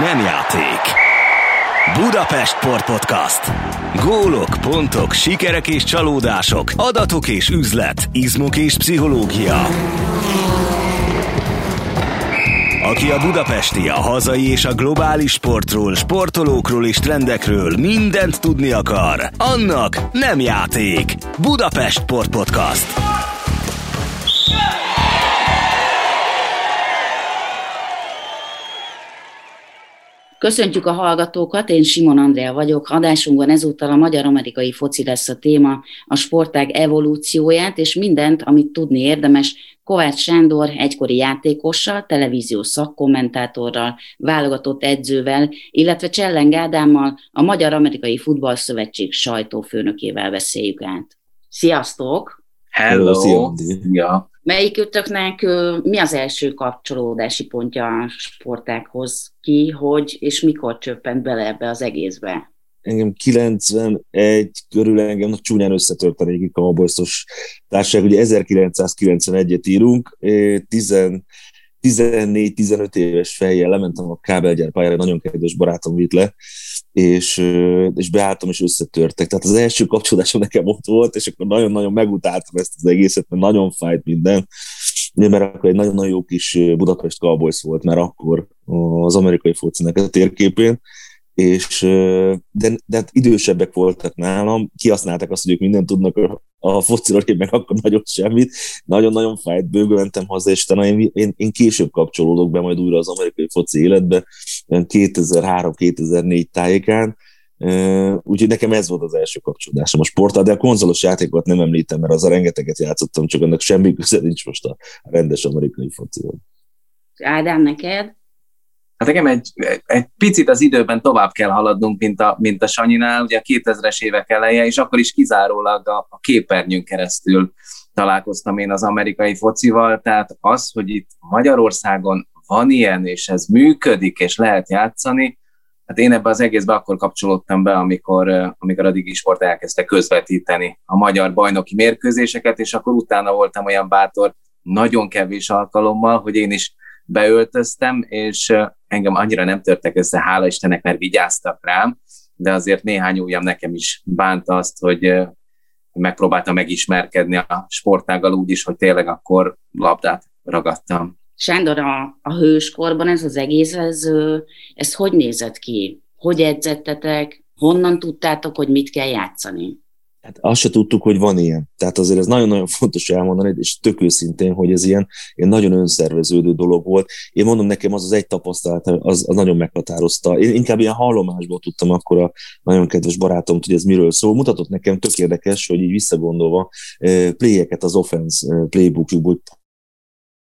nem játék. Budapest Sport Podcast. Gólok, pontok, sikerek és csalódások, adatok és üzlet, izmok és pszichológia. Aki a budapesti, a hazai és a globális sportról, sportolókról és trendekről mindent tudni akar, annak nem játék. Budapest Sport Podcast. Köszöntjük a hallgatókat, én Simon Andrea vagyok. Adásunkban ezúttal a magyar-amerikai foci lesz a téma, a sportág evolúcióját és mindent, amit tudni érdemes Kovács Sándor egykori játékossal, televíziós szakkommentátorral, válogatott edzővel, illetve Csellen Ádámmal, a Magyar-Amerikai Futballszövetség sajtófőnökével beszéljük át. Sziasztok! Hello! Hello. Ja. Melyikőtöknek mi az első kapcsolódási pontja a sportákhoz? Ki, hogy és mikor csöppent bele ebbe az egészbe? Engem 91 körül engem na, csúnyán összetört a régi kamabosztos társaság. Ugye 1991-et írunk, 14-15 éves fejjel lementem a kábelgyár pályára, nagyon kedves barátom vitt le, és, és beálltam, és összetörtek. Tehát az első kapcsolódásom nekem ott volt, és akkor nagyon-nagyon megutáltam ezt az egészet, mert nagyon fájt minden. Mert akkor egy nagyon-nagyon jó kis Budapest Cowboys volt már akkor az amerikai focinek a térképén, és de, de hát idősebbek voltak nálam, kihasználták azt, hogy ők mindent tudnak a, fociról, én meg akkor nagyon semmit. Nagyon-nagyon fájt, bőgő mentem haza, és utána én, én, én, később kapcsolódok be majd újra az amerikai foci életbe, 2003-2004 tájékán, úgyhogy nekem ez volt az első kapcsolódásom a sporttal, de a konzolos játékot nem említem, mert az a rengeteget játszottam, csak annak semmi köze nincs most a rendes amerikai focival. Ádám, neked? Hát nekem egy, egy picit az időben tovább kell haladnunk, mint a, mint a Sanyinál, ugye a 2000-es évek eleje, és akkor is kizárólag a, a képernyőn keresztül találkoztam én az amerikai focival, tehát az, hogy itt Magyarországon van ilyen, és ez működik, és lehet játszani, hát én ebbe az egészbe akkor kapcsolódtam be, amikor, amikor a Digi Sport elkezdte közvetíteni a magyar bajnoki mérkőzéseket, és akkor utána voltam olyan bátor, nagyon kevés alkalommal, hogy én is beöltöztem, és engem annyira nem törtek össze, hála Istennek, mert vigyáztak rám, de azért néhány ujjam nekem is bánta azt, hogy megpróbáltam megismerkedni a sportággal úgy is, hogy tényleg akkor labdát ragadtam. Sándor, a, a hőskorban ez az egész, ez, ez hogy nézett ki? Hogy edzettetek? Honnan tudtátok, hogy mit kell játszani? Hát azt se tudtuk, hogy van ilyen. Tehát azért ez nagyon-nagyon fontos elmondani, és tök őszintén, hogy ez ilyen, ilyen nagyon önszerveződő dolog volt. Én mondom, nekem az az egy tapasztalat, az, az nagyon meghatározta. Én inkább ilyen hallomásból tudtam akkor a nagyon kedves barátom, hogy ez miről szól. Mutatott nekem tök érdekes, hogy így visszagondolva eh, playeket az offense eh,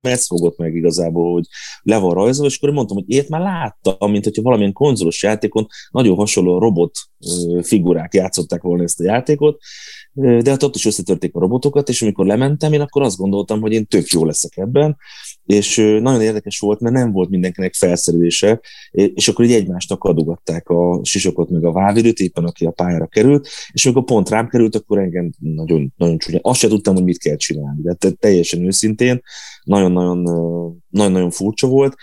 playbookjukból ez fogott meg igazából, hogy le van rajzolva, és akkor mondtam, hogy ilyet már láttam, mint hogyha valamilyen konzolos játékon nagyon hasonló robot figurák játszották volna ezt a játékot, de hát ott is összetörték a robotokat, és amikor lementem, én akkor azt gondoltam, hogy én tök jó leszek ebben, és nagyon érdekes volt, mert nem volt mindenkinek felszerelése, és akkor így egymástak adogatták a sisokot meg a válvédőt, éppen aki a pályára került, és amikor pont rám került, akkor engem nagyon, nagyon csúnya. Azt sem tudtam, hogy mit kell csinálni, de teljesen őszintén, nagyon-nagyon, nagyon-nagyon furcsa volt.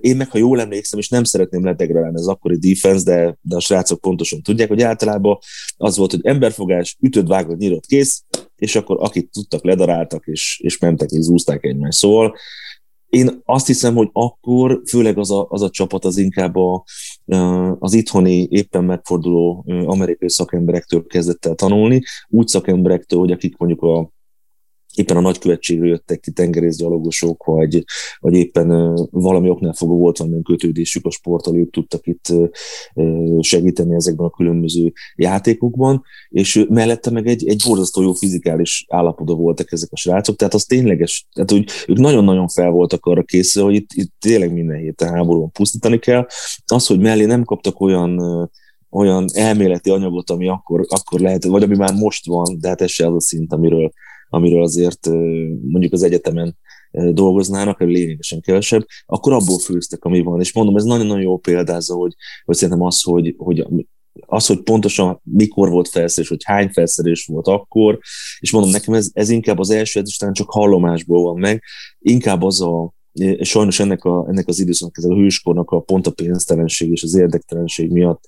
Én meg, ha jól emlékszem, és nem szeretném ledegradálni az akkori defense, de, de a srácok pontosan tudják, hogy általában az volt, hogy emberfogás, ütöd, vágod, nyírod, kész, és akkor akit tudtak, ledaráltak, és, és mentek, és zúzták egymást. Szóval én azt hiszem, hogy akkor főleg az a, az a csapat az inkább a, az itthoni éppen megforduló amerikai szakemberektől kezdett el tanulni, úgy szakemberektől, hogy akik mondjuk a éppen a nagykövetségről jöttek ki tengerészgyalogosok, vagy, vagy éppen valami oknál fogva volt valamilyen kötődésük a sporttal, ők tudtak itt segíteni ezekben a különböző játékokban, és mellette meg egy, egy borzasztó jó fizikális állapotban voltak ezek a srácok, tehát az tényleges, tehát hogy ők nagyon-nagyon fel voltak arra készül, hogy itt, itt tényleg minden héten háborúban pusztítani kell. Az, hogy mellé nem kaptak olyan olyan elméleti anyagot, ami akkor, akkor lehet, vagy ami már most van, de hát ez se az a szint, amiről, amiről azért mondjuk az egyetemen dolgoznának, hogy lényegesen kevesebb, akkor abból főztek, ami van. És mondom, ez nagyon-nagyon jó példázza, hogy, hogy szerintem az, hogy, hogy az, hogy pontosan mikor volt felszerés, hogy hány felszerés volt akkor, és mondom, nekem ez, ez inkább az első, ez csak hallomásból van meg, inkább az a, sajnos ennek, a, ennek az időszaknak, ez a hőskornak a pont a pénztelenség és az érdektelenség miatt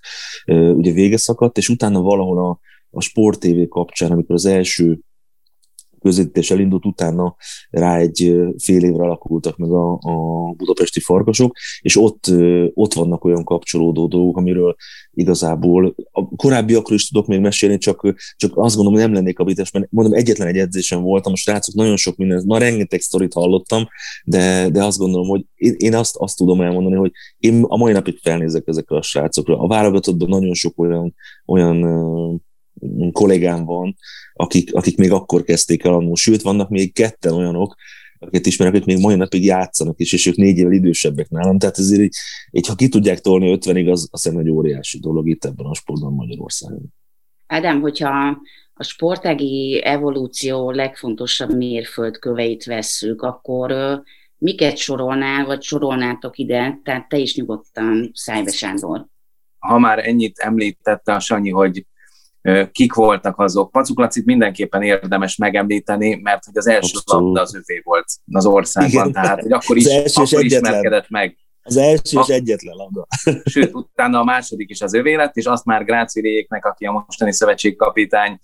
ugye vége szakadt, és utána valahol a, a Sport TV kapcsán, amikor az első közvetítés elindult, utána rá egy fél évre alakultak meg a, a budapesti farkasok, és ott, ott vannak olyan kapcsolódó dolgok, amiről igazából a korábbiakról is tudok még mesélni, csak, csak azt gondolom, hogy nem lennék abites, mert mondom, egyetlen egy edzésen voltam, a srácok nagyon sok minden, ma rengeteg sztorit hallottam, de, de azt gondolom, hogy én, én azt, azt tudom elmondani, hogy én a mai napig felnézek ezekre a srácokra. A válogatottban nagyon sok olyan, olyan kollégám van, akik, akik még akkor kezdték el annól, sőt, vannak még ketten olyanok, akiket ismerek, akik még mai napig játszanak is, és ők négy évvel idősebbek nálam, tehát ezért így, így ha ki tudják tolni 50-ig, az azt hiszem egy óriási dolog itt ebben a sportban Magyarországon. Ádám, hogyha a sportági evolúció legfontosabb mérföldköveit vesszük, akkor miket sorolnál, vagy sorolnátok ide, tehát te is nyugodtan Szájbe Sándor. Ha már ennyit említette a Sanyi, hogy kik voltak azok. Pacuklacit mindenképpen érdemes megemlíteni, mert hogy az első Abszolút. labda az övé volt az országban, Igen. tehát hogy akkor is, akkor ismerkedett meg. Az első és egyetlen labda. Sőt, utána a második is az övé lett, és azt már Gráciréknek, aki a mostani szövetségkapitány,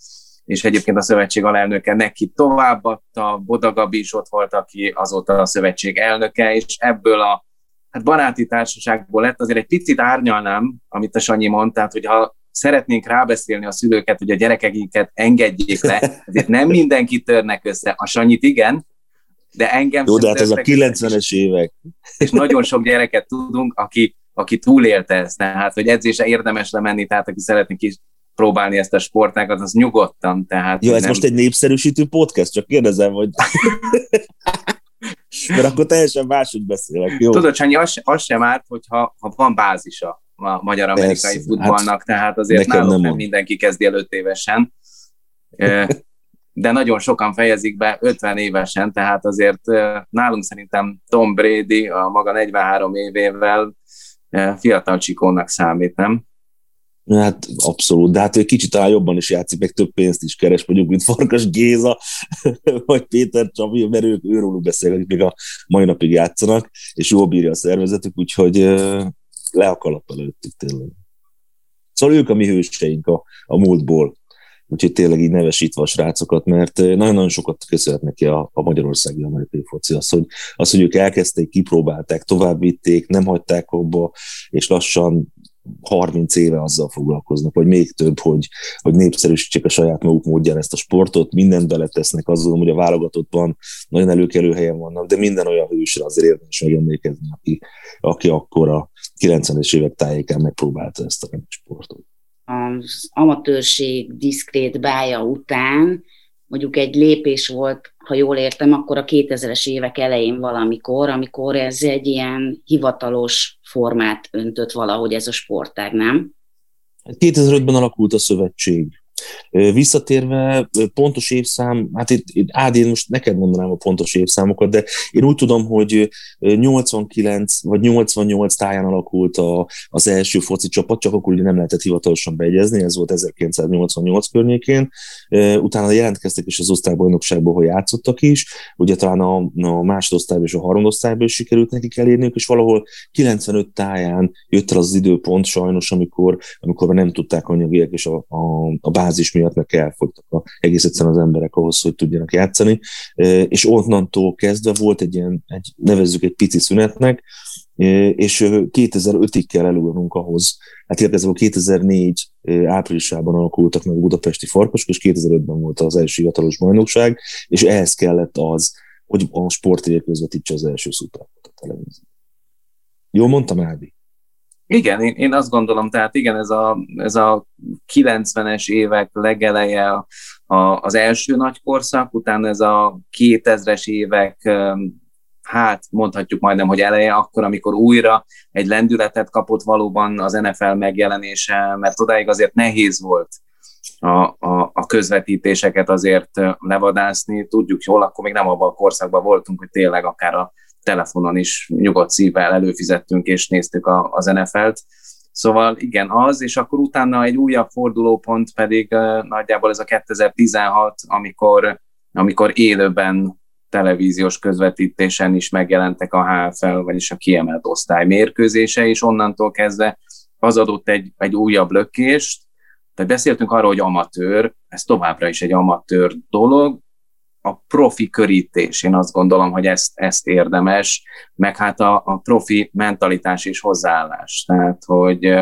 és egyébként a szövetség alelnöke neki továbbadta, Boda Gabi is ott volt, aki azóta a szövetség elnöke, és ebből a hát baráti társaságból lett, azért egy picit árnyalnám, amit a Sanyi mondta, tehát hogyha szeretnénk rábeszélni a szülőket, hogy a gyerekeiket engedjék le, ezért nem mindenki törnek össze. A Sanyit igen, de engem Jó, de hát ez a 90-es évek. És nagyon sok gyereket tudunk, aki, aki túlélte ezt, tehát hogy edzése érdemes lemenni, tehát aki szeretné kis próbálni ezt a sportágat, az nyugodtan. Tehát Jó, ez nem... most egy népszerűsítő podcast, csak kérdezem, hogy... Mert akkor teljesen máshogy beszélek, jó? Tudod, Sanyi, az, az sem árt, hogyha ha van bázisa a magyar-amerikai futballnak, hát tehát azért nálunk nem, nem mindenki kezdi el öt évesen, de nagyon sokan fejezik be 50 évesen, tehát azért nálunk szerintem Tom Brady a maga 43 évével fiatal csikónak számít, nem? Hát abszolút, de hát ő kicsit talán jobban is játszik, meg több pénzt is keres, mondjuk, mint Farkas Géza, vagy Péter Csabi, mert ők őróluk beszélgetik, még a mai napig játszanak, és jól bírja a szervezetük, úgyhogy le a kalap előttük tényleg. Szóval ők a mi hőseink a, a múltból. Úgyhogy tényleg így nevesítve a srácokat, mert nagyon-nagyon sokat köszönhet neki a, a magyarországi amerikai foci. Az hogy, az, hogy ők elkezdték, kipróbálták, továbbvitték, nem hagyták abba, és lassan 30 éve azzal foglalkoznak, vagy még több, hogy, hogy népszerűsítsék a saját maguk módján ezt a sportot, mindent beletesznek, azon, hogy a válogatottban nagyon előkelő helyen vannak, de minden olyan hősre azért érdemes megemlékezni, aki, aki akkor a 90-es évek tájékán megpróbálta ezt a sportot. Az amatőrség diszkrét bája után mondjuk egy lépés volt, ha jól értem, akkor a 2000-es évek elején valamikor, amikor ez egy ilyen hivatalos formát öntött valahogy ez a sportág, nem? 2005-ben alakult a szövetség. Visszatérve, pontos évszám, hát itt, itt Ádi, én most neked mondanám a pontos évszámokat, de én úgy tudom, hogy 89 vagy 88 táján alakult a, az első foci csapat, csak akkor ugye nem lehetett hivatalosan beegyezni, ez volt 1988 környékén. Utána jelentkeztek is az osztálybajnokságból, hogy játszottak is, ugye talán a, a másodosztályban és a harmadosztályban is sikerült nekik elérniük, és valahol 95 táján jött el az, az időpont sajnos, amikor, amikor nem tudták anyagiak és a, a, a bázis miatt meg elfogytak a, egész egyszerűen az emberek ahhoz, hogy tudjanak játszani, és onnantól kezdve volt egy ilyen, egy, nevezzük egy pici szünetnek, és 2005-ig kell elugrunk ahhoz, hát igazából 2004 áprilisában alakultak meg a budapesti farkasok, és 2005-ben volt az első hivatalos bajnokság, és ehhez kellett az, hogy a sportér közvetítse az első szuperkot a televízió. Jól mondtam, Ádi? Igen, én, én azt gondolom, tehát igen, ez a, ez a 90-es évek legeleje a, az első nagy korszak, utána ez a 2000-es évek, hát mondhatjuk majdnem, hogy eleje, akkor, amikor újra egy lendületet kapott valóban az NFL megjelenése, mert odáig azért nehéz volt a, a, a közvetítéseket azért levadászni. Tudjuk jól, akkor még nem abban a korszakban voltunk, hogy tényleg akár a telefonon is nyugodt szívvel előfizettünk és néztük a, az NFL-t. Szóval igen, az, és akkor utána egy újabb fordulópont pedig nagyjából ez a 2016, amikor, amikor élőben televíziós közvetítésen is megjelentek a HFL, vagyis a kiemelt osztály mérkőzése, és onnantól kezdve az adott egy, egy újabb lökést. Tehát beszéltünk arról, hogy amatőr, ez továbbra is egy amatőr dolog, a profi körítés, én azt gondolom, hogy ezt, ezt érdemes, meg hát a, a profi mentalitás és hozzáállás. Tehát, hogy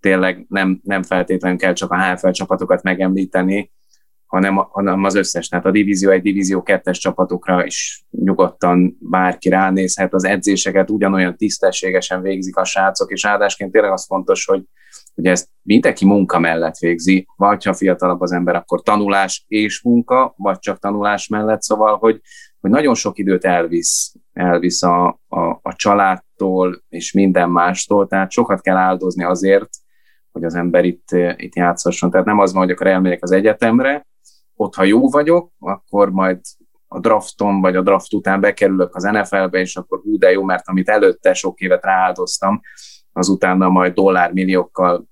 tényleg nem, nem feltétlenül kell csak a HFL csapatokat megemlíteni, hanem, hanem az összes. Tehát a Divízió egy Divízió kettes csapatokra is nyugodtan bárki ránézhet, az edzéseket ugyanolyan tisztességesen végzik a srácok, és áldásként tényleg az fontos, hogy, hogy ezt mindenki munka mellett végzi, vagy ha fiatalabb az ember, akkor tanulás és munka, vagy csak tanulás mellett, szóval, hogy, hogy nagyon sok időt elvisz, elvisz a, a, a családtól és minden mástól, tehát sokat kell áldozni azért, hogy az ember itt, itt játszhasson. Tehát nem az van, hogy akkor elmegyek az egyetemre, ott ha jó vagyok, akkor majd a drafton vagy a draft után bekerülök az NFL-be, és akkor hú, de jó, mert amit előtte sok évet rááldoztam, az utána majd dollármilliókkal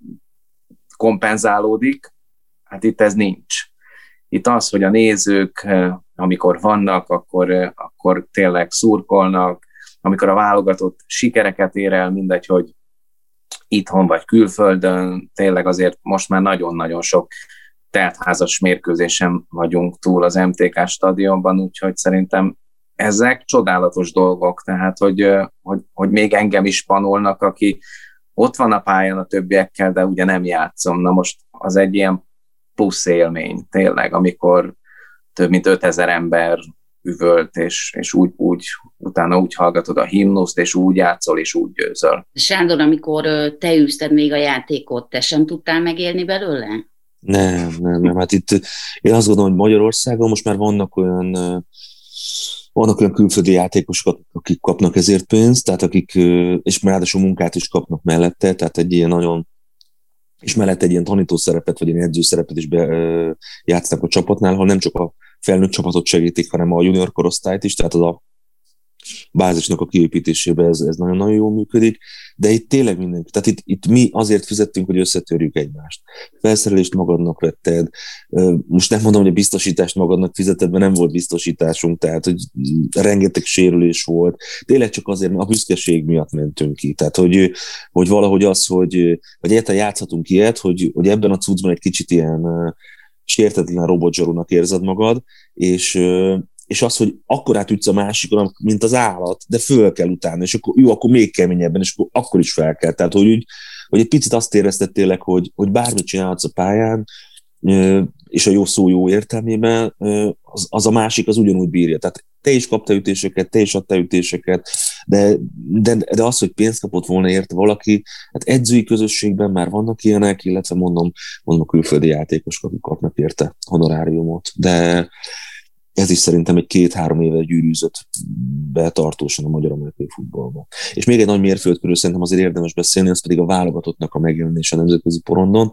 kompenzálódik. Hát itt ez nincs. Itt az, hogy a nézők, amikor vannak, akkor, akkor tényleg szurkolnak, amikor a válogatott sikereket ér el, mindegy, hogy itthon vagy külföldön, tényleg azért most már nagyon-nagyon sok teltházas mérkőzésen vagyunk túl az MTK stadionban, úgyhogy szerintem ezek csodálatos dolgok, tehát hogy, hogy, hogy még engem is panolnak, aki ott van a pályán a többiekkel, de ugye nem játszom. Na most az egy ilyen plusz élmény tényleg, amikor több mint 5000 ember üvölt, és, és úgy, úgy, utána úgy hallgatod a himnuszt, és úgy játszol, és úgy győzöl. Sándor, amikor te űzted még a játékot, te sem tudtál megélni belőle? Nem, nem, nem. Hát itt én azt gondolom, hogy Magyarországon most már vannak olyan vannak olyan külföldi játékosok, akik kapnak ezért pénzt, tehát akik, és ráadásul munkát is kapnak mellette, tehát egy ilyen nagyon, és mellett egy ilyen tanító szerepet, vagy egy edző szerepet is be, játszanak a csapatnál, ha nem csak a felnőtt csapatot segítik, hanem a junior korosztályt is, tehát az a bázisnak a kiépítésében ez, ez nagyon-nagyon jól működik, de itt tényleg mindenki, tehát itt, itt mi azért fizettünk, hogy összetörjük egymást. Felszerelést magadnak vetted, most nem mondom, hogy a biztosítást magadnak fizeted, mert nem volt biztosításunk, tehát hogy rengeteg sérülés volt. Tényleg csak azért, mert a büszkeség miatt mentünk ki. Tehát, hogy, hogy valahogy az, hogy, vagy egyáltalán játszhatunk ilyet, hogy, hogy ebben a cuccban egy kicsit ilyen sértetlen robotzsarúnak érzed magad, és, és az, hogy akkor átütsz a másikon, mint az állat, de föl kell utána, és akkor jó, akkor még keményebben, és akkor, akkor is fel kell. Tehát, hogy, úgy, hogy egy picit azt érezted tényleg, hogy, hogy bármit csinálsz a pályán, és a jó szó jó értelmében, az, az a másik az ugyanúgy bírja. Tehát te is kapta ütéseket, te is adta ütéseket, de, de, de az, hogy pénzt kapott volna érte valaki, hát edzői közösségben már vannak ilyenek, illetve mondom, mondom külföldi játékosok, akik kapnak érte honoráriumot. De, ez is szerintem egy két-három éve gyűrűzött betartósan a magyar amerikai futballban. És még egy nagy mérföldkörül szerintem azért érdemes beszélni, az pedig a válogatottnak a megjelenése a nemzetközi porondon.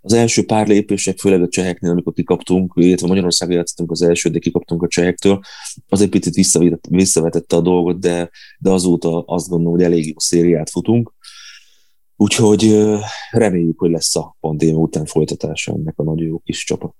Az első pár lépések, főleg a cseheknél, amikor kikaptunk, illetve Magyarországon játszottunk az első, de kikaptunk a csehektől, az egy picit visszavetette a dolgot, de, de azóta azt gondolom, hogy elég jó szériát futunk. Úgyhogy reméljük, hogy lesz a pandémia után folytatása ennek a nagyon jó kis csapat.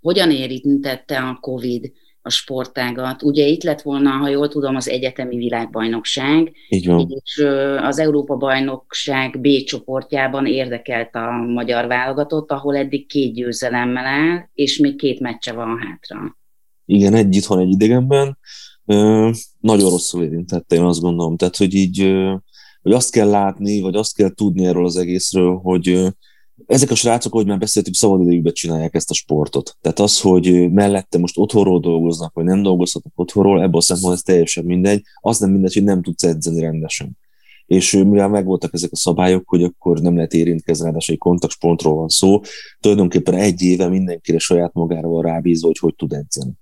Hogyan érintette a COVID a sportágat. Ugye itt lett volna, ha jól tudom, az egyetemi világbajnokság, Így van. és az Európa-bajnokság B csoportjában érdekelt a magyar válogatott, ahol eddig két győzelemmel áll, és még két meccse van hátra. Igen, egy van egy idegenben. Nagyon rosszul érintette, én azt gondolom. Tehát, hogy így hogy azt kell látni, vagy azt kell tudni erről az egészről, hogy ezek a srácok, ahogy már beszéltük, szabadidejükben csinálják ezt a sportot. Tehát az, hogy mellette most otthonról dolgoznak, vagy nem dolgozhatnak otthonról, ebből a szempontból ez teljesen mindegy. Az nem mindegy, hogy nem tudsz edzeni rendesen. És mivel megvoltak ezek a szabályok, hogy akkor nem lehet érintkezni, ráadásul egy kontaktsportról van szó, tulajdonképpen egy éve mindenkire saját magára van rábízva, hogy hogy tud edzeni.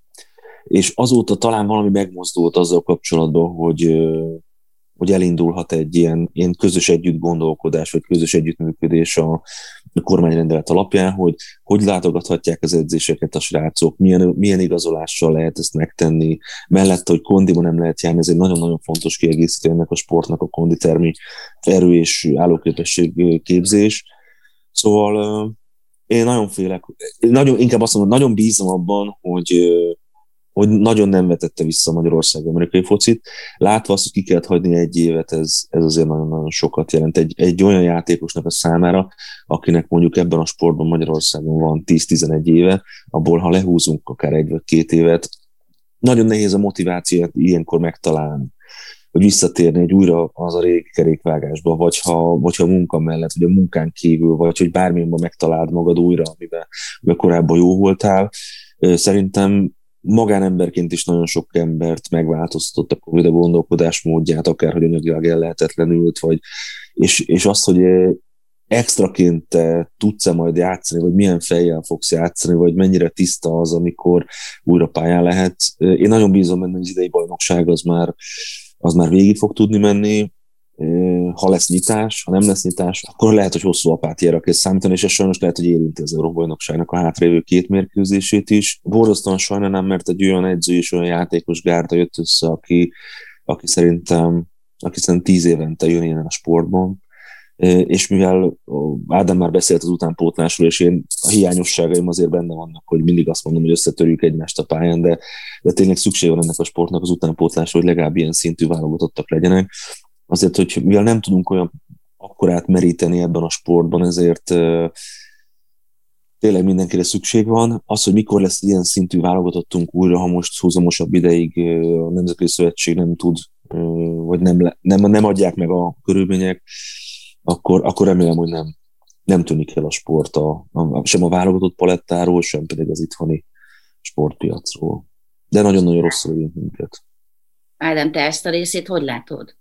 És azóta talán valami megmozdult azzal kapcsolatban, hogy hogy elindulhat egy ilyen, ilyen közös együtt gondolkodás, vagy közös együttműködés a, a kormányrendelet alapján, hogy hogy látogathatják az edzéseket a srácok, milyen, milyen igazolással lehet ezt megtenni, mellett, hogy kondiba nem lehet járni, ez egy nagyon-nagyon fontos kiegészítő ennek a sportnak a konditermi erő és állóképesség képzés. Szóval én nagyon félek, nagyon, inkább azt mondom, nagyon bízom abban, hogy hogy nagyon nem vetette vissza Magyarország amerikai focit. Látva azt, hogy ki kellett hagyni egy évet, ez, ez azért nagyon-nagyon sokat jelent. Egy, egy olyan játékosnak a számára, akinek mondjuk ebben a sportban Magyarországon van 10-11 éve, abból ha lehúzunk akár egy vagy két évet, nagyon nehéz a motivációt ilyenkor megtalálni hogy visszatérni egy újra az a régi kerékvágásba, vagy ha, vagy ha munka mellett, vagy a munkán kívül, vagy hogy bármilyen megtaláld magad újra, amiben, amiben korábban jó voltál. Szerintem magánemberként is nagyon sok embert megváltoztatott a gondolkodásmódját, akár hogy anyagilag ellehetetlenült, vagy, és, és azt, hogy extraként te tudsz-e majd játszani, vagy milyen fejjel fogsz játszani, vagy mennyire tiszta az, amikor újra pályán lehetsz. Én nagyon bízom benne, hogy az idei bajnokság az már, az már végig fog tudni menni, ha lesz nyitás, ha nem lesz nyitás, akkor lehet, hogy hosszú apátiára kell számítani, és ez sajnos lehet, hogy érinti az Európa-bajnokságnak a hátrévő két mérkőzését is. Borzasztóan sajnálom, mert egy olyan edző és olyan játékos gárda jött össze, aki, aki szerintem aki szerintem tíz évente jön ilyen a sportban, és mivel Ádám már beszélt az utánpótlásról, és én a hiányosságaim azért benne vannak, hogy mindig azt mondom, hogy összetörjük egymást a pályán, de, de tényleg szükség van ennek a sportnak az utánpótlásra, hogy legalább ilyen szintű válogatottak legyenek. Azért, hogy mivel nem tudunk olyan akkorát meríteni ebben a sportban, ezért tényleg mindenkire szükség van. Az, hogy mikor lesz ilyen szintű válogatottunk újra, ha most húzamosabb ideig a Nemzetközi Szövetség nem tud, vagy nem, nem, nem adják meg a körülmények, akkor, akkor remélem, hogy nem, nem tűnik el a sport a, a, sem a válogatott palettáról, sem pedig az itthoni sportpiacról. De nagyon-nagyon rosszul érint minket. Ádám, te ezt a részét hogy látod?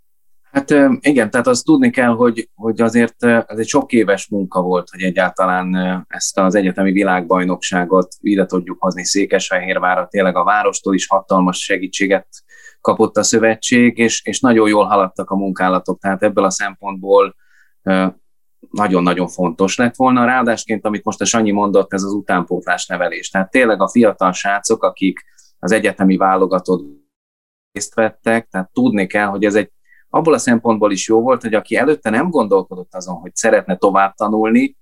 Hát igen, tehát azt tudni kell, hogy, hogy azért ez egy sok éves munka volt, hogy egyáltalán ezt az egyetemi világbajnokságot ide tudjuk hozni Székesfehérvárra. Tényleg a várostól is hatalmas segítséget kapott a szövetség, és, és nagyon jól haladtak a munkálatok. Tehát ebből a szempontból nagyon-nagyon fontos lett volna. Ráadásként, amit most a Sanyi mondott, ez az utánpótlás nevelés. Tehát tényleg a fiatal srácok, akik az egyetemi válogatott részt vettek, tehát tudni kell, hogy ez egy abból a szempontból is jó volt, hogy aki előtte nem gondolkodott azon, hogy szeretne tovább tanulni,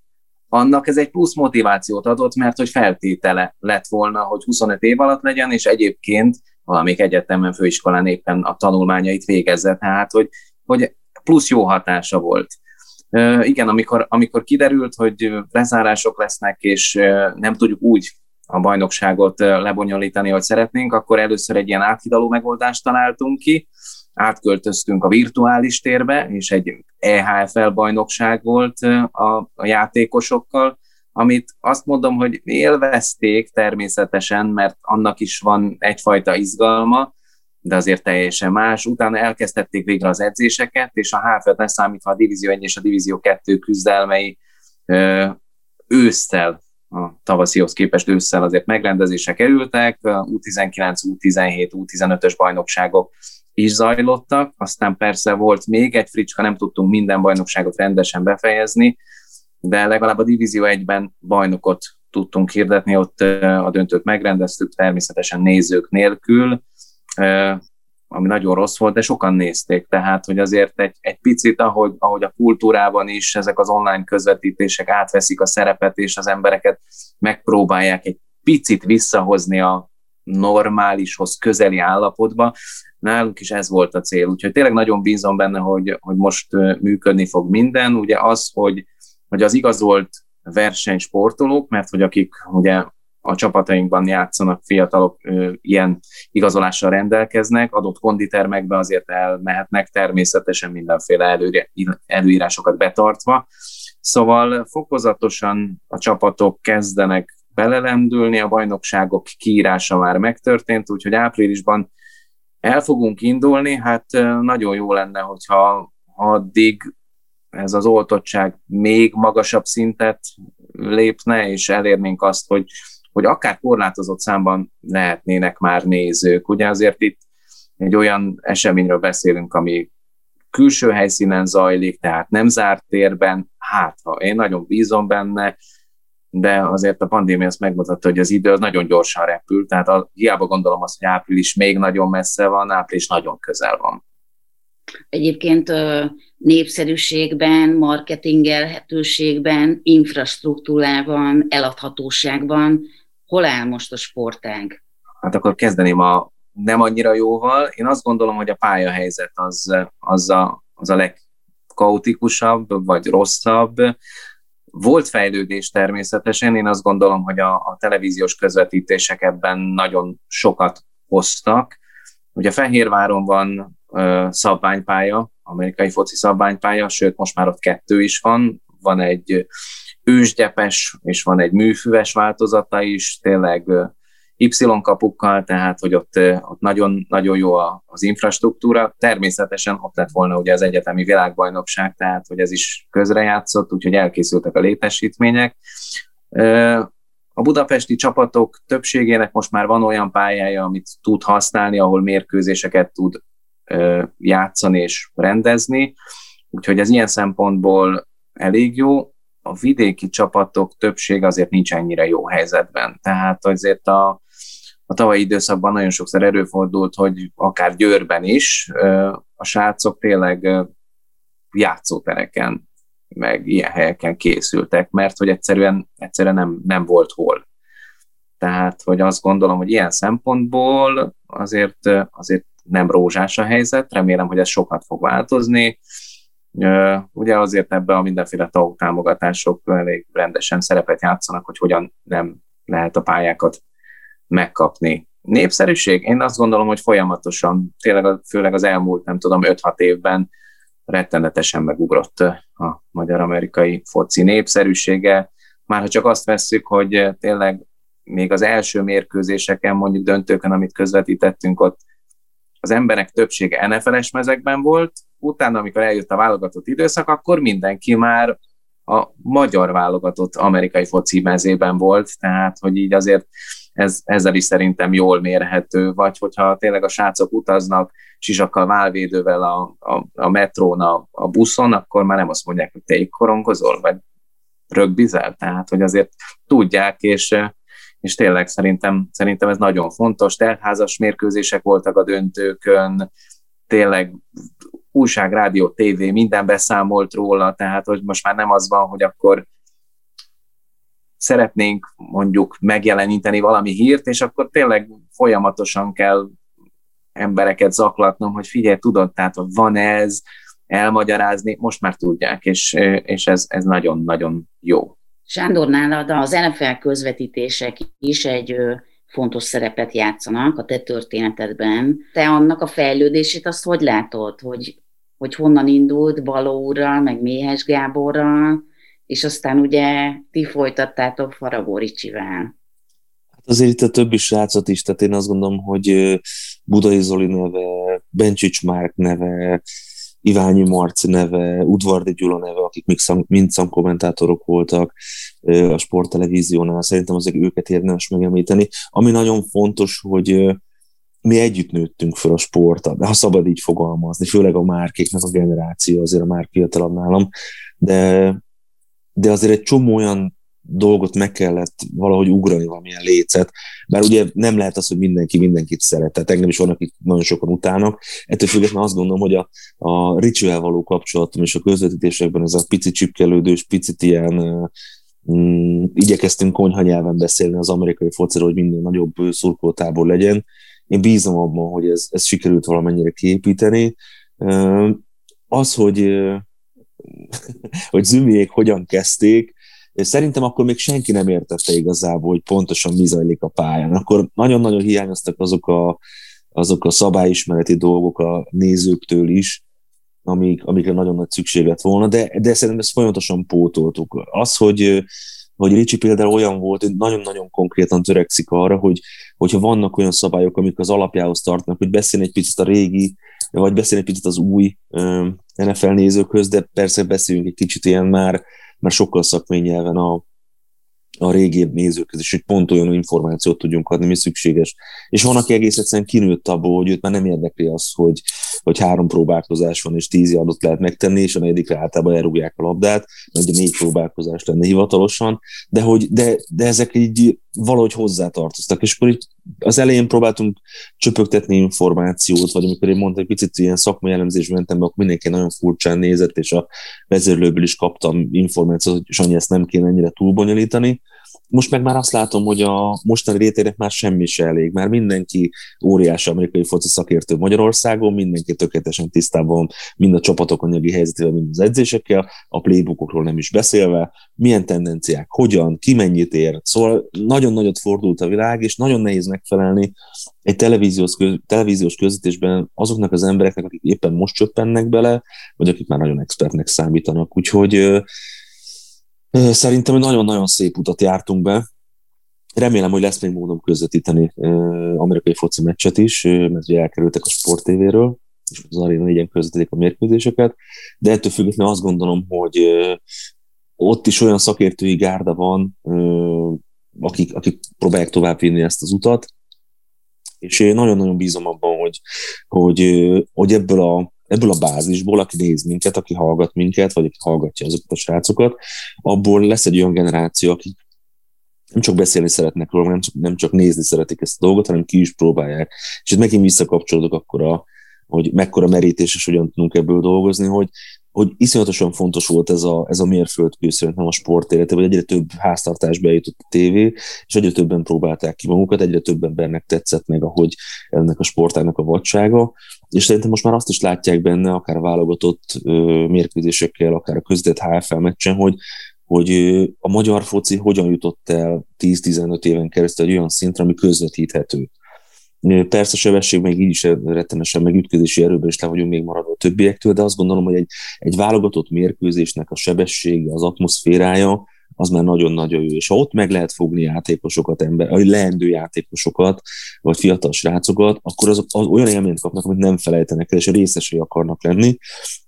annak ez egy plusz motivációt adott, mert hogy feltétele lett volna, hogy 25 év alatt legyen, és egyébként valamik egyetemen, főiskolán éppen a tanulmányait végezze, tehát hogy, hogy plusz jó hatása volt. Igen, amikor, amikor kiderült, hogy lezárások lesznek, és nem tudjuk úgy a bajnokságot lebonyolítani, hogy szeretnénk, akkor először egy ilyen áthidaló megoldást találtunk ki, átköltöztünk a virtuális térbe, és egy EHFL bajnokság volt a, a játékosokkal, amit azt mondom, hogy élvezték természetesen, mert annak is van egyfajta izgalma, de azért teljesen más. Utána elkezdtették végre az edzéseket, és a HFL leszámítva a Divízió 1 és a Divízió 2 küzdelmei ősszel, a tavaszihoz képest ősszel azért megrendezésre kerültek, U19, U17, U15-ös bajnokságok is zajlottak, aztán persze volt még egy fricska, nem tudtunk minden bajnokságot rendesen befejezni, de legalább a Divízió 1-ben bajnokot tudtunk hirdetni, ott a döntőt megrendeztük, természetesen nézők nélkül, ami nagyon rossz volt, de sokan nézték, tehát hogy azért egy, egy picit, ahogy, ahogy a kultúrában is ezek az online közvetítések átveszik a szerepet, és az embereket megpróbálják egy picit visszahozni a normálishoz közeli állapotba. Nálunk is ez volt a cél, úgyhogy tényleg nagyon bízom benne, hogy, hogy most működni fog minden. Ugye az, hogy, hogy az igazolt versenysportolók, mert hogy akik ugye a csapatainkban játszanak fiatalok, ilyen igazolással rendelkeznek, adott konditermekbe azért elmehetnek, természetesen mindenféle előírásokat betartva. Szóval fokozatosan a csapatok kezdenek belelendülni, a bajnokságok kiírása már megtörtént, úgyhogy áprilisban el fogunk indulni, hát nagyon jó lenne, hogyha addig ez az oltottság még magasabb szintet lépne, és elérnénk azt, hogy hogy akár korlátozott számban lehetnének már nézők. Ugye azért itt egy olyan eseményről beszélünk, ami külső helyszínen zajlik, tehát nem zárt térben, hát ha én nagyon bízom benne, de azért a pandémia azt megmutatta, hogy az idő az nagyon gyorsan repül, tehát a, hiába gondolom azt, hogy április még nagyon messze van, április nagyon közel van. Egyébként népszerűségben, marketingelhetőségben, infrastruktúrában, eladhatóságban hol áll most a sportág? hát akkor kezdeném a nem annyira jóval. Én azt gondolom, hogy a pályahelyzet az, az, a, az a legkaotikusabb, vagy rosszabb. Volt fejlődés természetesen, én azt gondolom, hogy a, a televíziós közvetítések ebben nagyon sokat hoztak. Ugye Fehérváron van uh, szabványpálya, amerikai foci szabványpálya, sőt most már ott kettő is van, van egy ősgyepes és van egy műfüves változata is, tényleg Y-kapukkal, tehát hogy ott, ott nagyon, nagyon jó az infrastruktúra. Természetesen ott lett volna ugye az egyetemi világbajnokság, tehát hogy ez is közrejátszott, úgyhogy elkészültek a létesítmények. A budapesti csapatok többségének most már van olyan pályája, amit tud használni, ahol mérkőzéseket tud játszani és rendezni, úgyhogy ez ilyen szempontból elég jó. A vidéki csapatok többség azért nincs ennyire jó helyzetben. Tehát azért a, a tavalyi időszakban nagyon sokszor előfordult, hogy akár Győrben is a srácok tényleg játszótereken, meg ilyen helyeken készültek, mert hogy egyszerűen, egyszerűen nem, nem volt hol. Tehát, hogy azt gondolom, hogy ilyen szempontból azért, azért nem rózsás a helyzet, remélem, hogy ez sokat fog változni. Ugye azért ebben a mindenféle támogatások elég rendesen szerepet játszanak, hogy hogyan nem lehet a pályákat megkapni. Népszerűség? Én azt gondolom, hogy folyamatosan, tényleg főleg az elmúlt, nem tudom, 5-6 évben rettenetesen megugrott a magyar-amerikai foci népszerűsége. Már ha csak azt vesszük, hogy tényleg még az első mérkőzéseken, mondjuk döntőkön, amit közvetítettünk, ott az emberek többsége NFL-es mezekben volt, utána, amikor eljött a válogatott időszak, akkor mindenki már a magyar válogatott amerikai foci mezében volt, tehát hogy így azért ez, ezzel is szerintem jól mérhető, vagy hogyha tényleg a srácok utaznak sisakkal, válvédővel a, a, a metrón, a, a buszon, akkor már nem azt mondják, hogy te korongozol, vagy rögbizel, tehát hogy azért tudják, és, és tényleg szerintem, szerintem ez nagyon fontos. Teltházas mérkőzések voltak a döntőkön, tényleg újság, rádió, tévé, minden beszámolt róla, tehát hogy most már nem az van, hogy akkor szeretnénk mondjuk megjeleníteni valami hírt, és akkor tényleg folyamatosan kell embereket zaklatnom, hogy figyelj, tudod, tehát van ez, elmagyarázni, most már tudják, és, és ez, ez nagyon-nagyon jó. Sándor, nálad az NFL közvetítések is egy fontos szerepet játszanak a te történetedben. Te annak a fejlődését azt hogy látod, hogy, hogy honnan indult Baló úrral, meg Méhes Gáborral, és aztán ugye ti folytattátok Faragó Ricsivel. Hát azért itt a többi srácot is, tehát én azt gondolom, hogy Budai Zoli neve, Bencsics Márk neve, Iványi Marci neve, Udvardi Gyula neve, akik még szam, mind szamkommentátorok voltak a sporttelevíziónál, szerintem azért őket érdemes megemlíteni. Ami nagyon fontos, hogy mi együtt nőttünk fel a sporttal, de ha szabad így fogalmazni, főleg a márkéknak a generáció, azért a már fiatalabb nálam, de de azért egy csomó olyan dolgot meg kellett valahogy ugrani valamilyen lécet, bár ugye nem lehet az, hogy mindenki mindenkit szeret, tehát engem is van, akik nagyon sokan utának. Ettől függetlenül azt gondolom, hogy a, a rituál való kapcsolatom és a közvetítésekben ez a pici csipkelődős, picit ilyen mm, igyekeztünk konyha nyelven beszélni az amerikai fociról, hogy minél nagyobb szurkolótábor legyen. Én bízom abban, hogy ez, ez sikerült valamennyire kiépíteni. Az, hogy hogy zümiék hogyan kezdték, Szerintem akkor még senki nem értette igazából, hogy pontosan mi zajlik a pályán. Akkor nagyon-nagyon hiányoztak azok a, azok a szabályismereti dolgok a nézőktől is, amik, amikre nagyon nagy szükség lett volna, de, de szerintem ezt folyamatosan pótoltuk. Az, hogy, hogy Ricsi például olyan volt, hogy nagyon-nagyon konkrétan törekszik arra, hogy hogyha vannak olyan szabályok, amik az alapjához tartanak, hogy beszélni egy picit a régi, vagy beszélni egy picit az új NFL nézőkhöz, de persze beszéljünk egy kicsit ilyen már, már sokkal szakmai nyelven a, a régi nézőkhez is, hogy pont olyan információt tudjunk adni, mi szükséges. És van, aki egész egyszerűen kinőtt abból, hogy őt már nem érdekli az, hogy, hogy három próbálkozás van, és tíz adott lehet megtenni, és a negyedikre általában elrúgják a labdát, mert ugye négy próbálkozás lenne hivatalosan, de, hogy, de, de ezek így valahogy hozzátartoztak. És akkor így az elején próbáltunk csöpögtetni információt, vagy amikor én mondtam, egy picit ilyen szakmai elemzésben mentem be, akkor mindenki nagyon furcsán nézett, és a vezérlőből is kaptam információt, hogy Sanyi ezt nem kéne ennyire túlbonyolítani most meg már azt látom, hogy a mostani rétének már semmi se elég, már mindenki óriási amerikai foci szakértő Magyarországon, mindenki tökéletesen tisztában mind a csapatok anyagi helyzetével, mind az edzésekkel, a playbookokról nem is beszélve, milyen tendenciák, hogyan, ki mennyit ér. Szóval nagyon nagyot fordult a világ, és nagyon nehéz megfelelni egy televíziós, köz, televíziós közvetésben azoknak az embereknek, akik éppen most csöppennek bele, vagy akik már nagyon expertnek számítanak. Úgyhogy Szerintem nagyon-nagyon szép utat jártunk be. Remélem, hogy lesz még módom közvetíteni amerikai foci meccset is, mert ugye elkerültek a Sport TV-ről, és az Arena igen közvetítik a mérkőzéseket, de ettől függetlenül azt gondolom, hogy ott is olyan szakértői gárda van, akik, akik próbálják továbbvinni ezt az utat, és én nagyon-nagyon bízom abban, hogy, hogy, hogy ebből a ebből a bázisból, aki néz minket, aki hallgat minket, vagy aki hallgatja azokat a srácokat, abból lesz egy olyan generáció, akik nem csak beszélni szeretnek róla, nem csak, nem csak nézni szeretik ezt a dolgot, hanem ki is próbálják. És itt megint visszakapcsolódok akkor a, hogy mekkora merítés és hogyan tudunk ebből dolgozni, hogy hogy iszonyatosan fontos volt ez a, ez a mérföldkő szerintem a sport élete, vagy egyre több háztartásba eljutott a tévé, és egyre többen próbálták ki magukat, egyre több embernek tetszett meg, ahogy ennek a sportágnak a vadsága, és szerintem most már azt is látják benne, akár a válogatott mérkőzésekkel, akár a közvetett HFL meccsen, hogy, hogy a magyar foci hogyan jutott el 10-15 éven keresztül egy olyan szintre, ami közvetíthető. Persze sebesség még így is rettenesen, meg ütközési erőben is le vagyunk még maradva a többiektől, de azt gondolom, hogy egy, egy válogatott mérkőzésnek a sebessége, az atmoszférája, az már nagyon-nagyon jó. És ha ott meg lehet fogni játékosokat, ember, vagy leendő játékosokat, vagy fiatal srácokat, akkor azok az olyan élményt kapnak, amit nem felejtenek el, és részesei akarnak lenni,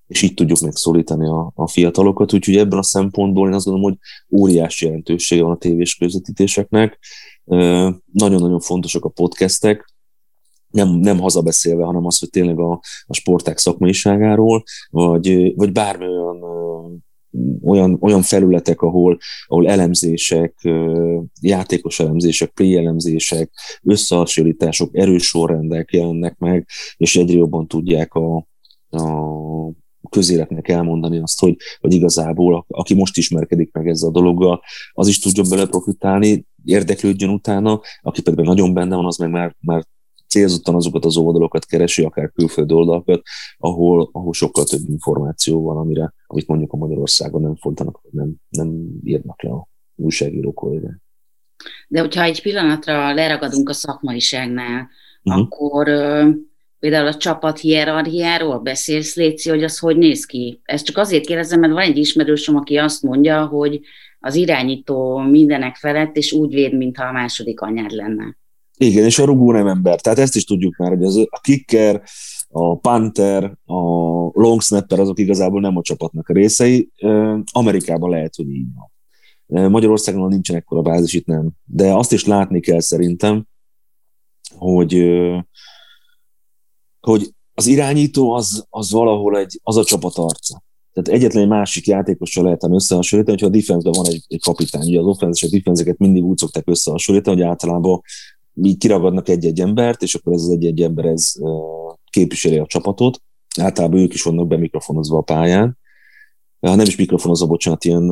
és így tudjuk megszólítani a, a fiatalokat. Úgyhogy ebben a szempontból én azt gondolom, hogy óriási jelentősége van a tévés közvetítéseknek. Nagyon-nagyon fontosak a podcastek, nem, nem hazabeszélve, hanem az, hogy tényleg a, a sporták szakmaiságáról, vagy, vagy bármi olyan, olyan, felületek, ahol, ahol elemzések, játékos elemzések, play elemzések, összehasonlítások, erős sorrendek jelennek meg, és egyre jobban tudják a, a közéletnek elmondani azt, hogy, hogy igazából aki most ismerkedik meg ezzel a dologgal, az is tudjon bele profitálni, érdeklődjön utána, aki pedig nagyon benne van, az meg már, már célzottan azokat az oldalokat keresi, akár külföldi oldalakat, ahol, ahol sokkal több információ van, amire, amit mondjuk a Magyarországon nem fordítanak, vagy nem, nem írnak le a újságíró kollégák. De hogyha egy pillanatra leragadunk a szakmaiságnál, uh-huh. akkor ö, például a csapat hierarchiáról beszélsz, Léci, hogy az hogy néz ki? Ezt csak azért kérdezem, mert van egy ismerősöm, aki azt mondja, hogy az irányító mindenek felett, és úgy véd, mintha a második anyád lenne. Igen, és a rugó nem ember. Tehát ezt is tudjuk már, hogy az, a kicker, a punter, a long snapper azok igazából nem a csapatnak a részei. Amerikában lehet, hogy így van. Magyarországon nincsen ekkora bázis, itt nem. De azt is látni kell szerintem, hogy, hogy az irányító az, az valahol egy, az a csapat arca. Tehát egyetlen egy másik játékossal lehetem összehasonlítani, hogyha a defense van egy, egy kapitány. Ugye az offense és a defense mindig úgy szokták összehasonlítani, hogy általában így kiragadnak egy-egy embert, és akkor ez az egy-egy ember ez képviseli a csapatot. Általában ők is vannak be mikrofonozva a pályán. Ha nem is mikrofonozva, bocsánat, ilyen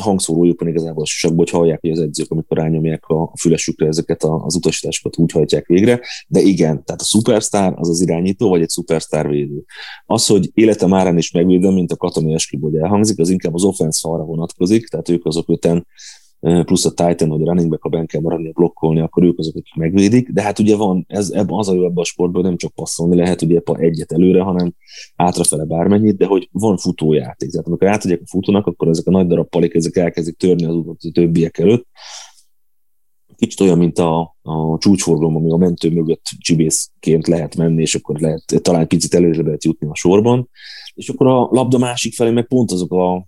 hangszórójukon igazából csak, hogy hallják, hogy az edzők, amikor rányomják a fülesükre ezeket az utasításokat, úgy hajtják végre. De igen, tehát a szupersztár az az irányító, vagy egy szupersztár védő. Az, hogy életem árán is megvédem, mint a katonai hogy elhangzik, az inkább az offense vonatkozik, tehát ők azok öten plusz a Titan, hogy running back, ha benne kell maradni, blokkolni, akkor ők azok, akik megvédik, de hát ugye van, ez, ebben az a jó ebben a sportban, nem csak passzolni lehet, ugye egyet előre, hanem átrafele bármennyit, de hogy van futójáték. Tehát amikor átadják a futónak, akkor ezek a nagy darab palik, ezek elkezdik törni az utat a többiek előtt. Kicsit olyan, mint a, a csúcsforgalom, ami a mentő mögött csibészként lehet menni, és akkor lehet talán picit előre lehet jutni a sorban. És akkor a labda másik felé meg pont azok a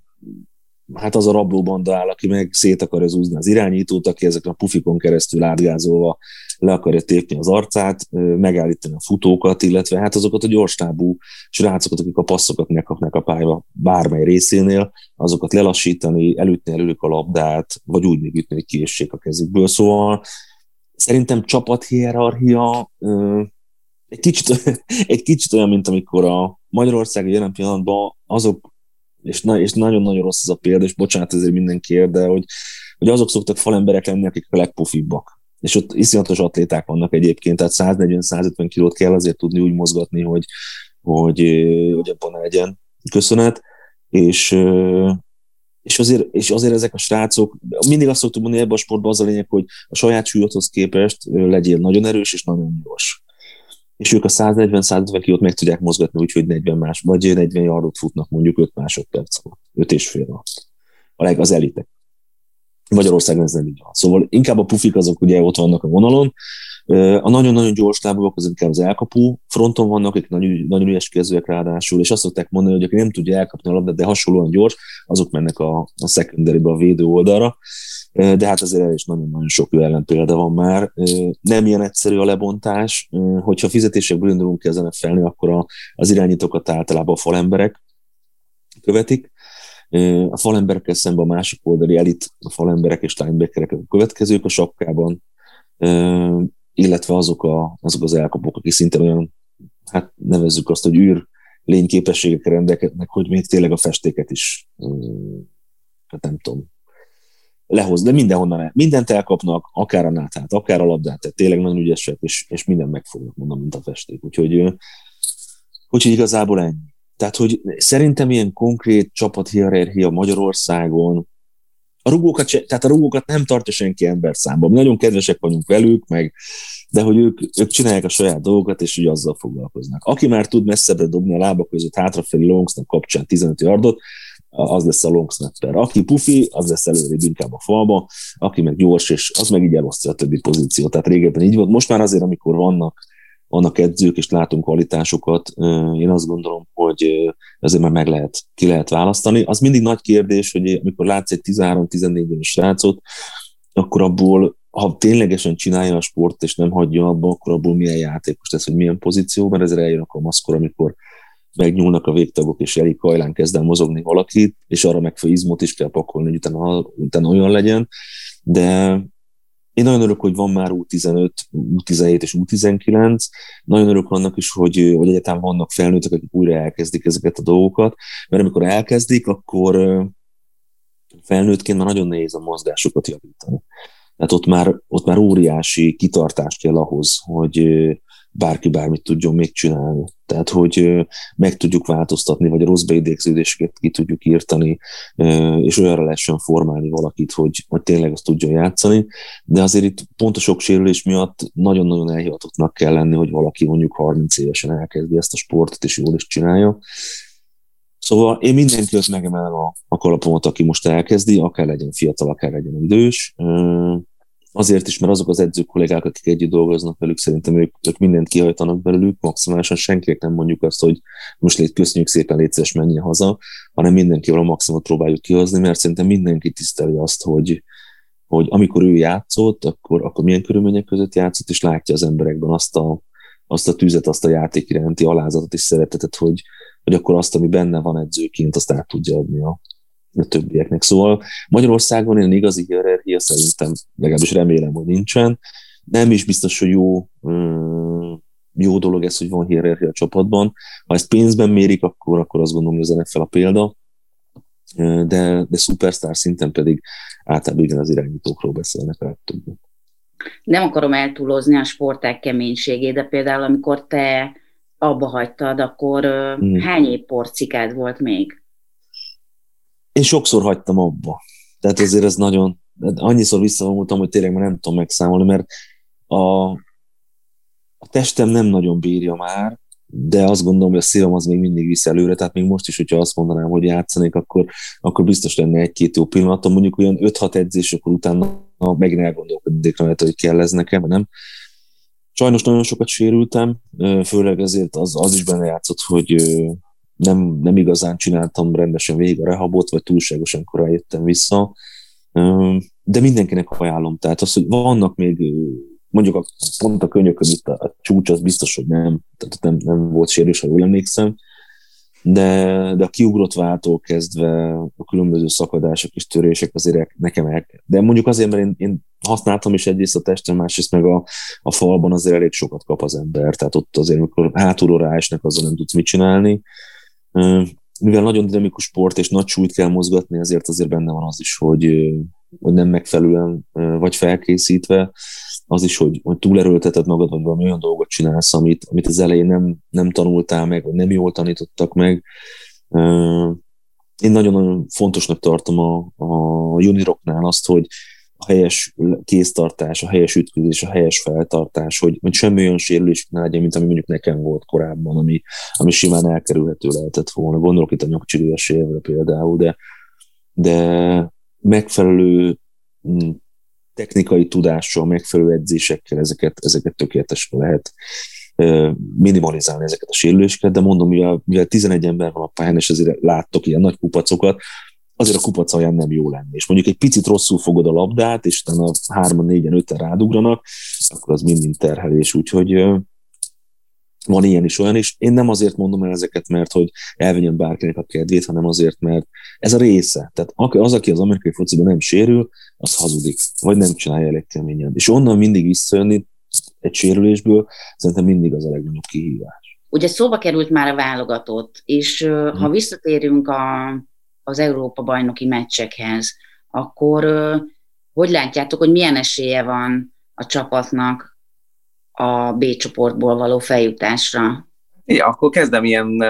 hát az a rablóbanda áll, aki meg szét akarja zúzni az irányítót, aki ezeken a pufikon keresztül átgázolva le akarja tépni az arcát, megállítani a futókat, illetve hát azokat a gyorstábú srácokat, akik a passzokat megkapnak a pálya bármely részénél, azokat lelassítani, elütni előlük a labdát, vagy úgy még ütni, hogy kiessék a kezükből. Szóval szerintem csapathierarchia egy kicsit, egy kicsit olyan, mint amikor a Magyarország jelen pillanatban azok és, na, és nagyon-nagyon rossz ez a példa, és bocsánat ezért mindenkiért, de hogy hogy azok szoktak falemberek lenni, akik a legpufibbak. És ott iszonyatos atléták vannak egyébként, tehát 140-150 kilót kell azért tudni úgy mozgatni, hogy, hogy, hogy abban ne legyen köszönet, és, és azért, és azért ezek a srácok, mindig azt szoktuk mondani ebben a sportban az a lényeg, hogy a saját súlyodhoz képest legyél nagyon erős és nagyon gyors. És ők a 140-150 kilót meg tudják mozgatni úgyhogy 40 más, vagy 40 yardot futnak mondjuk 5 másodperc alatt, 5 és fél alatt. A leg, az elitek. Magyarországon ez nem így van. Szóval inkább a pufik azok ugye ott vannak a vonalon, a nagyon-nagyon gyors lábúak az inkább az elkapó fronton vannak, akik nagyon, nagyon ügyes kezőek ráadásul, és azt szokták mondani, hogy aki nem tudja elkapni a labdát, de hasonlóan gyors, azok mennek a, a a védő oldalra. De hát azért is nagyon-nagyon sok ellen példa van már. Nem ilyen egyszerű a lebontás. Hogyha fizetésekből indulunk ki ezen felni, akkor az irányítókat általában a falemberek követik. A falemberekkel szemben a másik oldali elit, a falemberek és linebackerek a következők a sapkában illetve azok, a, azok az elkapók, akik szinte olyan, hát nevezzük azt, hogy űr lényképességekkel rendelkeznek, hogy még tényleg a festéket is, hát nem tudom, lehoz, de mindenhonnan el, mindent elkapnak, akár a nátát, akár a labdát, tehát tényleg nagyon ügyesek, és, és minden meg fognak mondani, mint a festék. Úgyhogy, úgyhogy igazából ennyi. Tehát, hogy szerintem ilyen konkrét csapathierarchia Magyarországon a rugókat, se, tehát a rugókat nem tartja senki ember számba. Mi nagyon kedvesek vagyunk velük, meg, de hogy ők, ők csinálják a saját dolgokat, és úgy azzal foglalkoznak. Aki már tud messzebbre dobni a lábak között hátrafelé longsnak kapcsán 15 yardot, az lesz a long snapper. Aki pufi, az lesz előrébb inkább a falba, aki meg gyors, és az meg így elosztja a többi pozíciót. Tehát régebben így volt. Most már azért, amikor vannak vannak edzők, és látunk kvalitásokat, én azt gondolom, hogy ezért már meg lehet, ki lehet választani. Az mindig nagy kérdés, hogy amikor látsz egy 13-14 éves srácot, akkor abból, ha ténylegesen csinálja a sport, és nem hagyja abba, akkor abból milyen játékos lesz, hogy milyen pozíció, mert ezzel eljön a maszkor, amikor megnyúlnak a végtagok, és elég hajlán kezd el mozogni valakit, és arra meg izmot is kell pakolni, hogy utána, utána olyan legyen. De én nagyon örülök, hogy van már U15, U17 és U19. Nagyon örülök annak is, hogy, hogy egyetem vannak felnőttek, akik újra elkezdik ezeket a dolgokat, mert amikor elkezdik, akkor felnőttként már nagyon nehéz a mozgásokat javítani. Tehát ott már, ott már óriási kitartás kell ahhoz, hogy, bárki bármit tudjon még csinálni. Tehát, hogy meg tudjuk változtatni, vagy a rossz beidégződéseket ki tudjuk írtani, és olyanra lehessen formálni valakit, hogy, hogy tényleg azt tudjon játszani. De azért itt pont a sok sérülés miatt nagyon-nagyon elhivatottnak kell lenni, hogy valaki mondjuk 30 évesen elkezdi ezt a sportot, és jól is csinálja. Szóval én mindenki megemelem a, a kalapomat, aki most elkezdi, akár legyen fiatal, akár legyen idős Azért is, mert azok az edzők kollégák, akik együtt dolgoznak velük, szerintem ők, ők mindent kihajtanak belőlük, maximálisan senkinek nem mondjuk azt, hogy most lét, köszönjük szépen, létszes menjen haza, hanem mindenkivel a maximumot próbáljuk kihozni, mert szerintem mindenki tiszteli azt, hogy, hogy amikor ő játszott, akkor, akkor milyen körülmények között játszott, és látja az emberekben azt a, azt a tűzet, azt a játék iránti alázatot és szeretetet, hogy, hogy akkor azt, ami benne van edzőként, azt át tudja adni a, a többieknek. Szóval Magyarországon ilyen igazi hierarchia szerintem, legalábbis remélem, hogy nincsen. Nem is biztos, hogy jó, jó dolog ez, hogy van hierarchia a csapatban. Ha ezt pénzben mérik, akkor, akkor azt gondolom, hogy az NFL a példa. De, de szupersztár szinten pedig általában igen az irányítókról beszélnek a legtöbbet. Nem akarom eltúlozni a sporták keménységét, de például amikor te abba hagytad, akkor hmm. hány év porcikád volt még? Én sokszor hagytam abba. Tehát azért ez nagyon, annyiszor visszavonultam, hogy tényleg már nem tudom megszámolni, mert a, a testem nem nagyon bírja már, de azt gondolom, hogy a szívem az még mindig visz előre, tehát még most is, hogyha azt mondanám, hogy játszanék, akkor, akkor biztos lenne egy-két jó pillanatom, mondjuk olyan 5-6 edzés, akkor utána megint elgondolkodnék rajta, hogy kell ez nekem, nem. Sajnos nagyon sokat sérültem, főleg ezért az, az is benne játszott, hogy, nem, nem igazán csináltam rendesen végig a rehabot, vagy túlságosan korán jöttem vissza, de mindenkinek ajánlom. Tehát az, hogy vannak még mondjuk a, pont a könyököm itt a, a csúcs, az biztos, hogy nem, tehát nem, nem volt sérülés, ha jól emlékszem, de, de a kiugrott váltól kezdve a különböző szakadások és törések azért nekem el. De mondjuk azért, mert én, én használtam is egyrészt a testem, másrészt meg a, a falban azért elég sokat kap az ember, tehát ott azért, amikor hátulról ráesnek, azzal nem tudsz mit csinálni, mivel nagyon dinamikus sport és nagy súlyt kell mozgatni, ezért azért benne van az is, hogy, vagy nem megfelelően vagy felkészítve, az is, hogy, hogy túlerőlteted magad, vagy valami olyan dolgot csinálsz, amit, amit az elején nem, nem tanultál meg, vagy nem jól tanítottak meg. Én nagyon-nagyon fontosnak tartom a, a juniroknál azt, hogy helyes kéztartás, a helyes ütközés, a helyes feltartás, hogy, hogy semmi olyan sérülés ne legyen, mint ami mondjuk nekem volt korábban, ami, ami simán elkerülhető lehetett volna. Gondolok itt a nyakcsilőes évre például, de, de megfelelő mm, technikai tudással, megfelelő edzésekkel ezeket, ezeket tökéletesen lehet minimalizálni ezeket a sérüléseket, de mondom, mivel, mivel 11 ember van a pályán, és ezért láttok ilyen nagy kupacokat, azért a kupac alján nem jó lenni. És mondjuk egy picit rosszul fogod a labdát, és utána hárman, négyen, öten rádugranak, akkor az mind-mind terhelés. Úgyhogy van ilyen is, olyan is. Én nem azért mondom el ezeket, mert hogy elvegyem bárkinek a kedvét, hanem azért, mert ez a része. Tehát az, aki az amerikai fociban nem sérül, az hazudik, vagy nem csinálja elég keményen. És onnan mindig visszajönni egy sérülésből, szerintem mindig az a legnagyobb kihívás. Ugye szóba került már a válogatott, és ha mhm. visszatérünk a, az Európa-bajnoki meccsekhez, akkor hogy látjátok, hogy milyen esélye van a csapatnak a B csoportból való feljutásra? Ja, akkor kezdem ilyen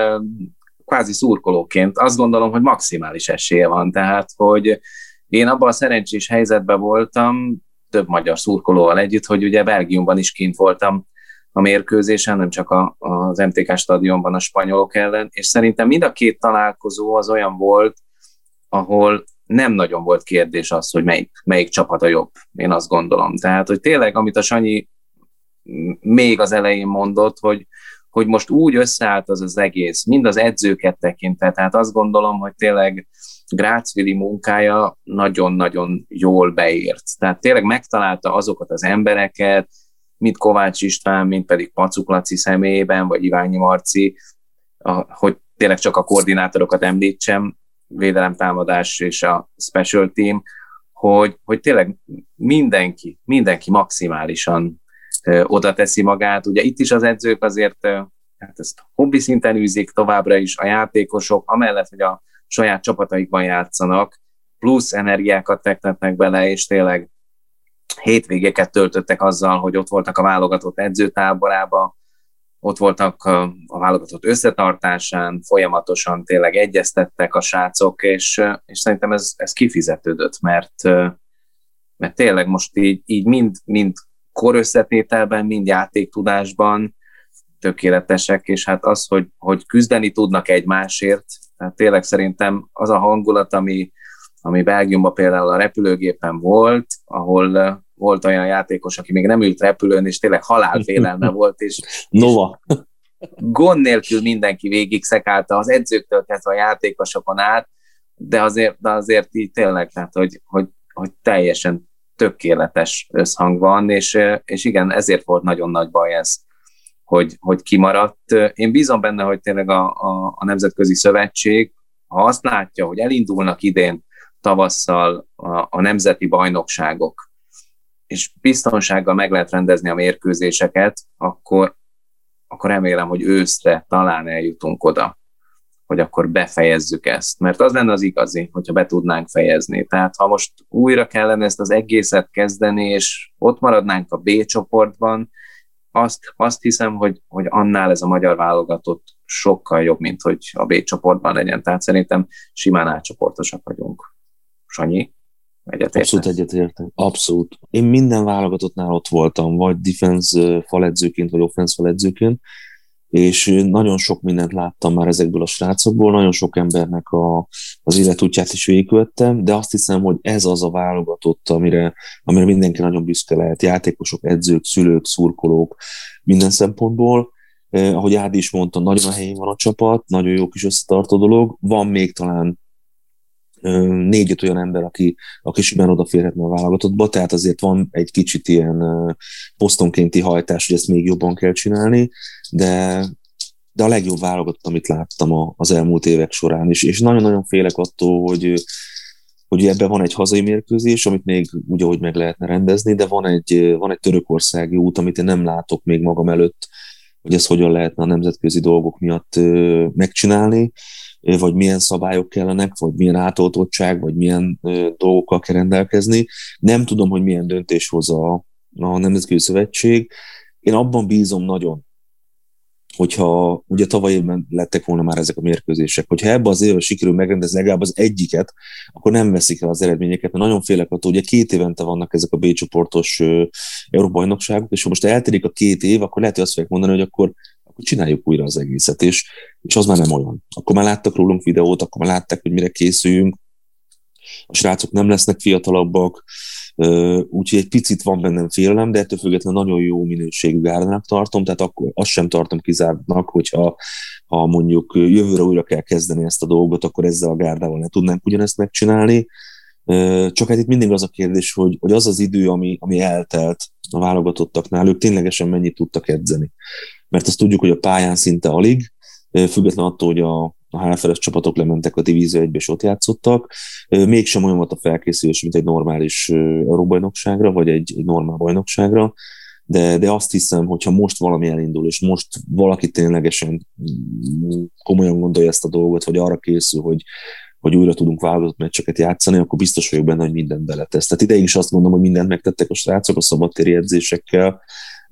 kvázi szurkolóként. Azt gondolom, hogy maximális esélye van. Tehát, hogy én abban a szerencsés helyzetben voltam, több magyar szurkolóval együtt, hogy ugye Belgiumban is kint voltam a mérkőzésen, nem csak a, az MTK stadionban a spanyolok ellen, és szerintem mind a két találkozó az olyan volt, ahol nem nagyon volt kérdés az, hogy melyik, melyik csapat a jobb, én azt gondolom. Tehát, hogy tényleg, amit a Sanyi még az elején mondott, hogy, hogy most úgy összeállt az az egész, mind az edzőket tekintve, tehát azt gondolom, hogy tényleg Grácvili munkája nagyon-nagyon jól beért. Tehát tényleg megtalálta azokat az embereket, mint Kovács István, mint pedig Pacuk Laci személyében, vagy Iványi Marci, hogy tényleg csak a koordinátorokat említsem, védelemtámadás és a special team, hogy, hogy tényleg mindenki, mindenki maximálisan oda teszi magát. Ugye itt is az edzők azért hát ezt hobbi szinten űzik továbbra is, a játékosok, amellett, hogy a saját csapataikban játszanak, plusz energiákat fektetnek bele, és tényleg hétvégéket töltöttek azzal, hogy ott voltak a válogatott edzőtáborába, ott voltak a, válogatott összetartásán, folyamatosan tényleg egyeztettek a srácok, és, és szerintem ez, ez kifizetődött, mert, mert tényleg most így, így mind, mind korösszetételben, mind játéktudásban tökéletesek, és hát az, hogy, hogy küzdeni tudnak egymásért, tehát tényleg szerintem az a hangulat, ami, ami Belgiumban például a repülőgépen volt, ahol volt olyan játékos, aki még nem ült repülőn, és tényleg halálfélelme volt, és, Nova. és gond nélkül mindenki végig szekálta az edzőktől kezdve a játékosokon át, de azért, de azért így tényleg, tehát hogy, hogy, hogy teljesen tökéletes összhang van, és, és igen, ezért volt nagyon nagy baj ez, hogy, hogy kimaradt. Én bízom benne, hogy tényleg a, a, a Nemzetközi Szövetség, ha azt látja, hogy elindulnak idén tavasszal a, a nemzeti bajnokságok, és biztonsággal meg lehet rendezni a mérkőzéseket, akkor, akkor remélem, hogy őszre talán eljutunk oda, hogy akkor befejezzük ezt. Mert az lenne az igazi, hogyha be tudnánk fejezni. Tehát ha most újra kellene ezt az egészet kezdeni, és ott maradnánk a B csoportban, azt, azt hiszem, hogy, hogy annál ez a magyar válogatott sokkal jobb, mint hogy a B csoportban legyen. Tehát szerintem simán átcsoportosak vagyunk. Sanyi? Egyetértek. Abszolút egyetértek. Abszolút. Én minden válogatottnál ott voltam, vagy defense faledzőként, vagy offense faledzőként, és nagyon sok mindent láttam már ezekből a srácokból, nagyon sok embernek a, az életútját is végigkövettem, de azt hiszem, hogy ez az a válogatott, amire, amire mindenki nagyon büszke lehet, játékosok, edzők, szülők, szurkolók, minden szempontból. Eh, ahogy Ádi is mondta, nagyon a helyén van a csapat, nagyon jó kis összetartó dolog, van még talán négy-öt olyan ember, aki, aki simán odaférhetne a válogatottba, tehát azért van egy kicsit ilyen posztonkénti hajtás, hogy ezt még jobban kell csinálni, de, de a legjobb válogatott, amit láttam az elmúlt évek során is, és nagyon-nagyon félek attól, hogy hogy ebben van egy hazai mérkőzés, amit még úgy, ahogy meg lehetne rendezni, de van egy, van egy törökországi út, amit én nem látok még magam előtt, hogy ez hogyan lehetne a nemzetközi dolgok miatt megcsinálni vagy milyen szabályok kellenek, vagy milyen átoltottság, vagy milyen dolgokkal kell rendelkezni. Nem tudom, hogy milyen döntés hoz a, a Nemzetközi Szövetség. Én abban bízom nagyon, hogyha ugye tavaly évben lettek volna már ezek a mérkőzések, hogyha ebbe az évben sikerül megrendezni legalább az egyiket, akkor nem veszik el az eredményeket, mert nagyon félek attól, ugye két évente vannak ezek a B csoportos Európa bajnokságok, és ha most elterik a két év, akkor lehet, hogy azt fogják mondani, hogy akkor, akkor csináljuk újra az egészet, és, és az már nem olyan. Akkor már láttak rólunk videót, akkor már látták, hogy mire készüljünk, a srácok nem lesznek fiatalabbak, úgyhogy egy picit van bennem félelem, de ettől függetlenül nagyon jó minőségű gárdának tartom, tehát akkor azt sem tartom kizártnak, hogyha ha mondjuk jövőre újra kell kezdeni ezt a dolgot, akkor ezzel a gárdával ne tudnánk ugyanezt megcsinálni. Csak hát itt mindig az a kérdés, hogy, hogy az az idő, ami, ami eltelt a válogatottaknál, ők ténylegesen mennyit tudtak edzeni. Mert azt tudjuk, hogy a pályán szinte alig, független attól, hogy a, a HFRS csapatok lementek a Divízió 1 és ott játszottak. Mégsem olyan volt a felkészülés, mint egy normális euróbajnokságra, vagy egy, egy normál bajnokságra, de, de azt hiszem, hogyha most valami elindul, és most valaki ténylegesen komolyan gondolja ezt a dolgot, vagy arra készül, hogy, hogy újra tudunk válogatott meccseket játszani, akkor biztos vagyok benne, hogy mindent beletesz. Tehát ideig is azt mondom, hogy mindent megtettek a srácok a szabadtéri edzésekkel,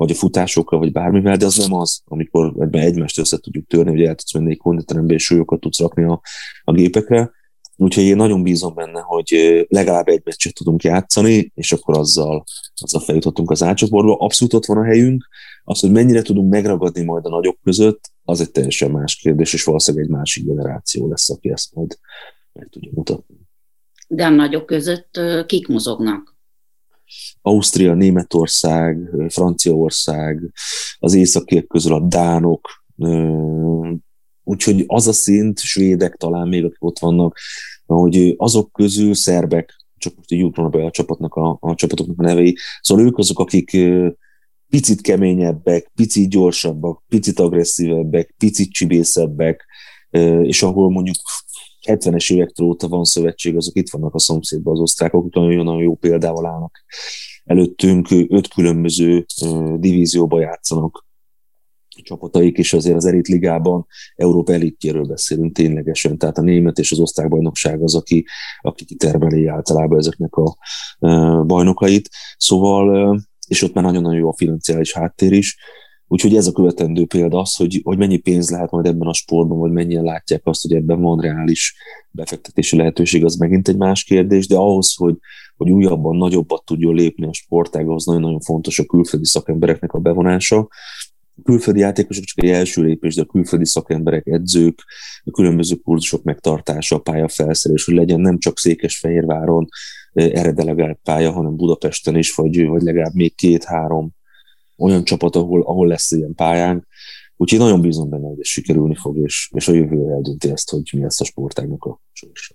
vagy a futásokkal, vagy bármivel, de az nem az, amikor ebben egymást össze tudjuk törni, hogy el tudsz menni egy konditerembe, és súlyokat tudsz rakni a, a gépekre. Úgyhogy én nagyon bízom benne, hogy legalább egy meccset tudunk játszani, és akkor azzal, azzal feljutottunk az átcsoportba. Abszolút ott van a helyünk. Az, hogy mennyire tudunk megragadni majd a nagyok között, az egy teljesen más kérdés, és valószínűleg egy másik generáció lesz, aki ezt majd meg tudja mutatni. De a nagyok között kik mozognak? Ausztria, Németország, Franciaország, az északiek közül a dánok, úgyhogy az a szint, svédek talán még, akik ott vannak, hogy azok közül szerbek, csak most így jutnak be a csapatnak a, a csapatoknak a nevei, szóval ők azok, akik picit keményebbek, picit gyorsabbak, picit agresszívebbek, picit csibészebbek, és ahol mondjuk 70-es évektől óta van szövetség, azok itt vannak a szomszédban az osztrákok, akik nagyon jó példával állnak előttünk, öt különböző divízióba játszanak csapataik, és azért az elit ligában Európa elitjéről beszélünk ténylegesen, tehát a német és az osztrák bajnokság az, aki, aki kitermeli általában ezeknek a bajnokait. Szóval, és ott már nagyon-nagyon jó a financiális háttér is, Úgyhogy ez a követendő példa az, hogy, hogy mennyi pénz lehet majd ebben a sportban, vagy mennyien látják azt, hogy ebben van reális befektetési lehetőség, az megint egy más kérdés, de ahhoz, hogy, hogy újabban, nagyobbat tudjon lépni a sportág, az nagyon-nagyon fontos a külföldi szakembereknek a bevonása. A külföldi játékosok csak egy első lépés, de a külföldi szakemberek, edzők, a különböző kurzusok megtartása, a pályafelszerelés, hogy legyen nem csak Székesfehérváron eh, erre delegált pálya, hanem Budapesten is, vagy, vagy legalább még két-három olyan csapat, ahol, ahol lesz ilyen pályán. Úgyhogy nagyon bízom benne, hogy ez sikerülni fog, és, és a jövő eldönti ezt, hogy mi lesz a sportágnak a sorsa.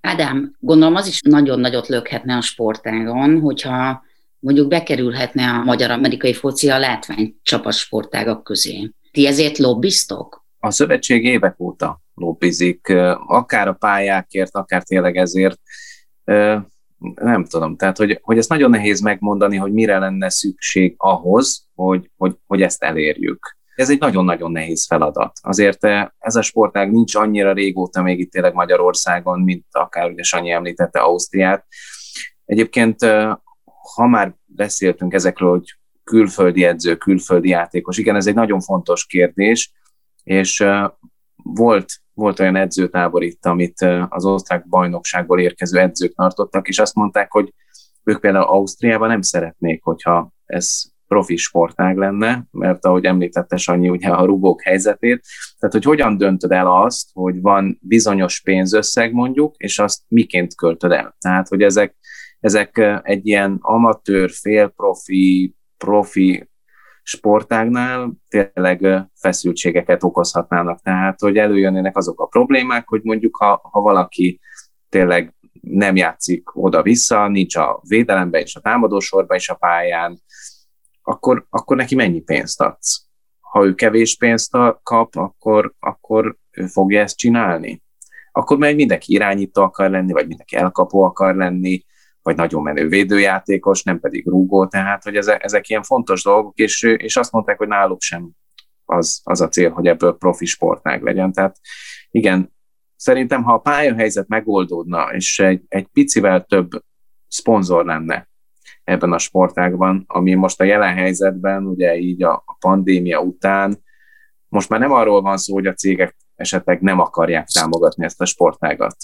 Ádám, gondolom az is nagyon nagyot lökhetne a sportágon, hogyha mondjuk bekerülhetne a magyar-amerikai foci a látvány csapat sportágak közé. Ti ezért lobbiztok? A szövetség évek óta lobbizik, akár a pályákért, akár tényleg ezért nem tudom, tehát hogy, hogy ezt nagyon nehéz megmondani, hogy mire lenne szükség ahhoz, hogy, hogy, hogy ezt elérjük. Ez egy nagyon-nagyon nehéz feladat. Azért eh, ez a sportág nincs annyira régóta még itt tényleg Magyarországon, mint akár ugye Sanyi említette Ausztriát. Egyébként, eh, ha már beszéltünk ezekről, hogy külföldi edző, külföldi játékos, igen, ez egy nagyon fontos kérdés, és eh, volt volt olyan edzőtábor itt, amit az osztrák bajnokságból érkező edzők tartottak, és azt mondták, hogy ők például Ausztriában nem szeretnék, hogyha ez profi sportág lenne, mert ahogy említette Sanyi, ugye a rugók helyzetét, tehát hogy hogyan döntöd el azt, hogy van bizonyos pénzösszeg mondjuk, és azt miként költöd el. Tehát, hogy ezek, ezek egy ilyen amatőr, félprofi, profi sportágnál tényleg feszültségeket okozhatnának. Tehát, hogy előjönnének azok a problémák, hogy mondjuk, ha, ha valaki tényleg nem játszik oda-vissza, nincs a védelemben és a támadósorban és a pályán, akkor, akkor neki mennyi pénzt adsz? Ha ő kevés pénzt kap, akkor, akkor ő fogja ezt csinálni? Akkor meg mindenki irányító akar lenni, vagy mindenki elkapó akar lenni, vagy nagyon menő védőjátékos, nem pedig rúgó, tehát hogy ezek, ezek ilyen fontos dolgok, és, és azt mondták, hogy náluk sem az, az a cél, hogy ebből profi sportág legyen. Tehát igen, szerintem, ha a pályahelyzet megoldódna, és egy, egy picivel több szponzor lenne ebben a sportágban, ami most a jelen helyzetben, ugye így a, a pandémia után, most már nem arról van szó, hogy a cégek esetleg nem akarják támogatni ezt a sportágat.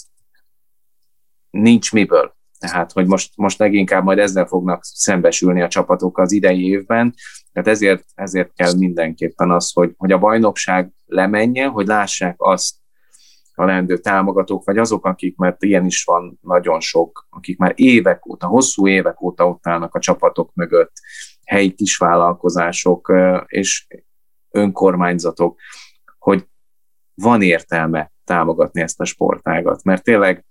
Nincs miből. Tehát, hogy most, most leginkább majd ezzel fognak szembesülni a csapatok az idei évben, tehát ezért, ezért kell mindenképpen az, hogy, hogy a bajnokság lemenjen, hogy lássák azt a leendő támogatók, vagy azok, akik, mert ilyen is van nagyon sok, akik már évek óta, hosszú évek óta ott állnak a csapatok mögött, helyi kisvállalkozások és önkormányzatok, hogy van értelme támogatni ezt a sportágat, mert tényleg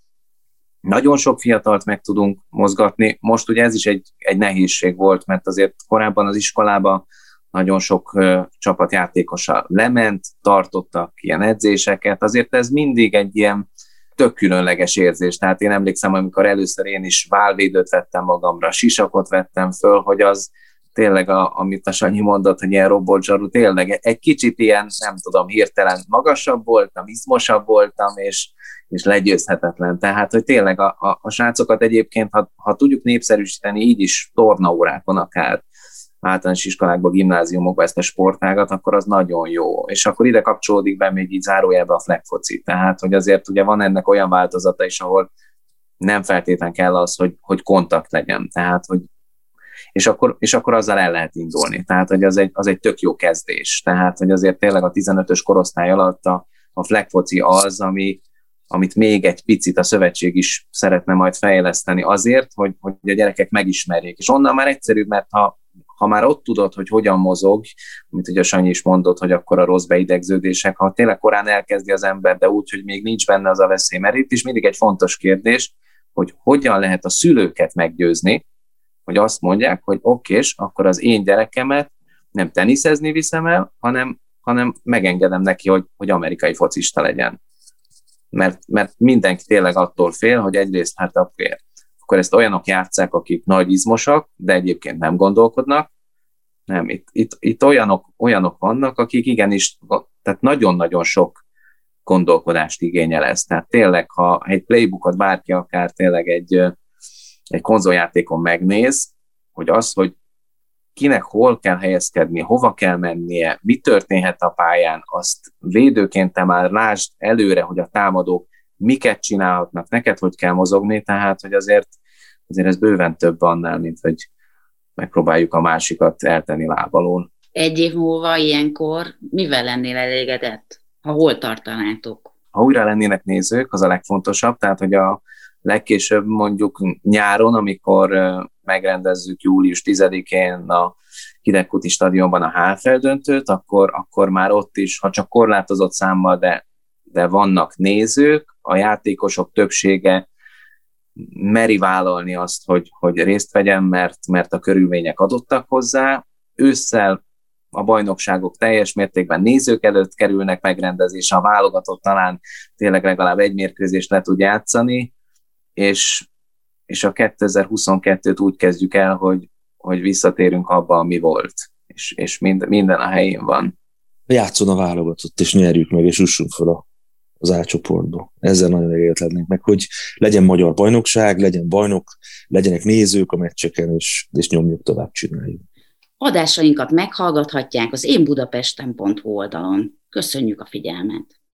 nagyon sok fiatalt meg tudunk mozgatni. Most ugye ez is egy, egy nehézség volt, mert azért korábban az iskolában nagyon sok csapatjátékosa lement, tartottak ilyen edzéseket, azért ez mindig egy ilyen tök különleges érzés. Tehát én emlékszem, amikor először én is válvédőt vettem magamra, sisakot vettem föl, hogy az tényleg, a, amit a Sanyi mondott, hogy ilyen robotzsarú, tényleg egy kicsit ilyen, nem tudom, hirtelen magasabb voltam, izmosabb voltam, és, és legyőzhetetlen. Tehát, hogy tényleg a, a, a srácokat egyébként, ha, ha tudjuk népszerűsíteni így is tornaórákon akár, általános iskolákban, gimnáziumokban ezt a sportágat, akkor az nagyon jó. És akkor ide kapcsolódik be még így zárójelbe a flagfoci. Tehát, hogy azért ugye van ennek olyan változata is, ahol nem feltétlen kell az, hogy, hogy kontakt legyen. Tehát, hogy és akkor, és akkor azzal el lehet indulni. Tehát, hogy az egy, az egy tök jó kezdés. Tehát, hogy azért tényleg a 15-ös korosztály alatt a, a flagfoci az, ami, amit még egy picit a szövetség is szeretne majd fejleszteni azért, hogy, hogy a gyerekek megismerjék. És onnan már egyszerűbb, mert ha, ha már ott tudod, hogy hogyan mozog, amit ugye Sanyi is mondott, hogy akkor a rossz beidegződések, ha tényleg korán elkezdi az ember, de úgy, hogy még nincs benne az a veszély, mert itt is mindig egy fontos kérdés, hogy hogyan lehet a szülőket meggyőzni, hogy azt mondják, hogy oké, és akkor az én gyerekemet nem teniszezni viszem el, hanem, hanem megengedem neki, hogy, hogy amerikai focista legyen. Mert, mert mindenki tényleg attól fél, hogy egyrészt hát akkor, akkor ezt olyanok játszák, akik nagy izmosak, de egyébként nem gondolkodnak. Nem, itt, itt, itt olyanok, olyanok vannak, akik igenis, tehát nagyon-nagyon sok gondolkodást igényel ez. Tehát tényleg, ha egy playbookot bárki akár tényleg egy, egy konzoljátékon megnéz, hogy az, hogy kinek hol kell helyezkedni, hova kell mennie, mi történhet a pályán, azt védőként te már lásd előre, hogy a támadók miket csinálhatnak, neked hogy kell mozogni, tehát hogy azért, azért ez bőven több annál, mint hogy megpróbáljuk a másikat eltenni lábalón. Egy év múlva ilyenkor mivel lennél elégedett, ha hol tartanátok? Ha újra lennének nézők, az a legfontosabb, tehát hogy a, legkésőbb mondjuk nyáron, amikor megrendezzük július 10-én a Hidegkuti stadionban a HFL döntőt, akkor, akkor már ott is, ha csak korlátozott számmal, de, de vannak nézők, a játékosok többsége meri vállalni azt, hogy, hogy részt vegyen, mert, mert a körülmények adottak hozzá. Ősszel a bajnokságok teljes mértékben nézők előtt kerülnek megrendezésre, a válogatott talán tényleg legalább egy mérkőzést le tud játszani, és, és a 2022-t úgy kezdjük el, hogy, hogy visszatérünk abba, ami volt, és, és mind, minden a helyén van. Játszon a válogatott, és nyerjük meg, és ussunk fel a, az A csoportba. Ezzel nagyon elégedett lennénk meg, hogy legyen magyar bajnokság, legyen bajnok, legyenek nézők a meccseken, és, és nyomjuk tovább csináljuk. Adásainkat meghallgathatják az én budapesten.hu oldalon. Köszönjük a figyelmet!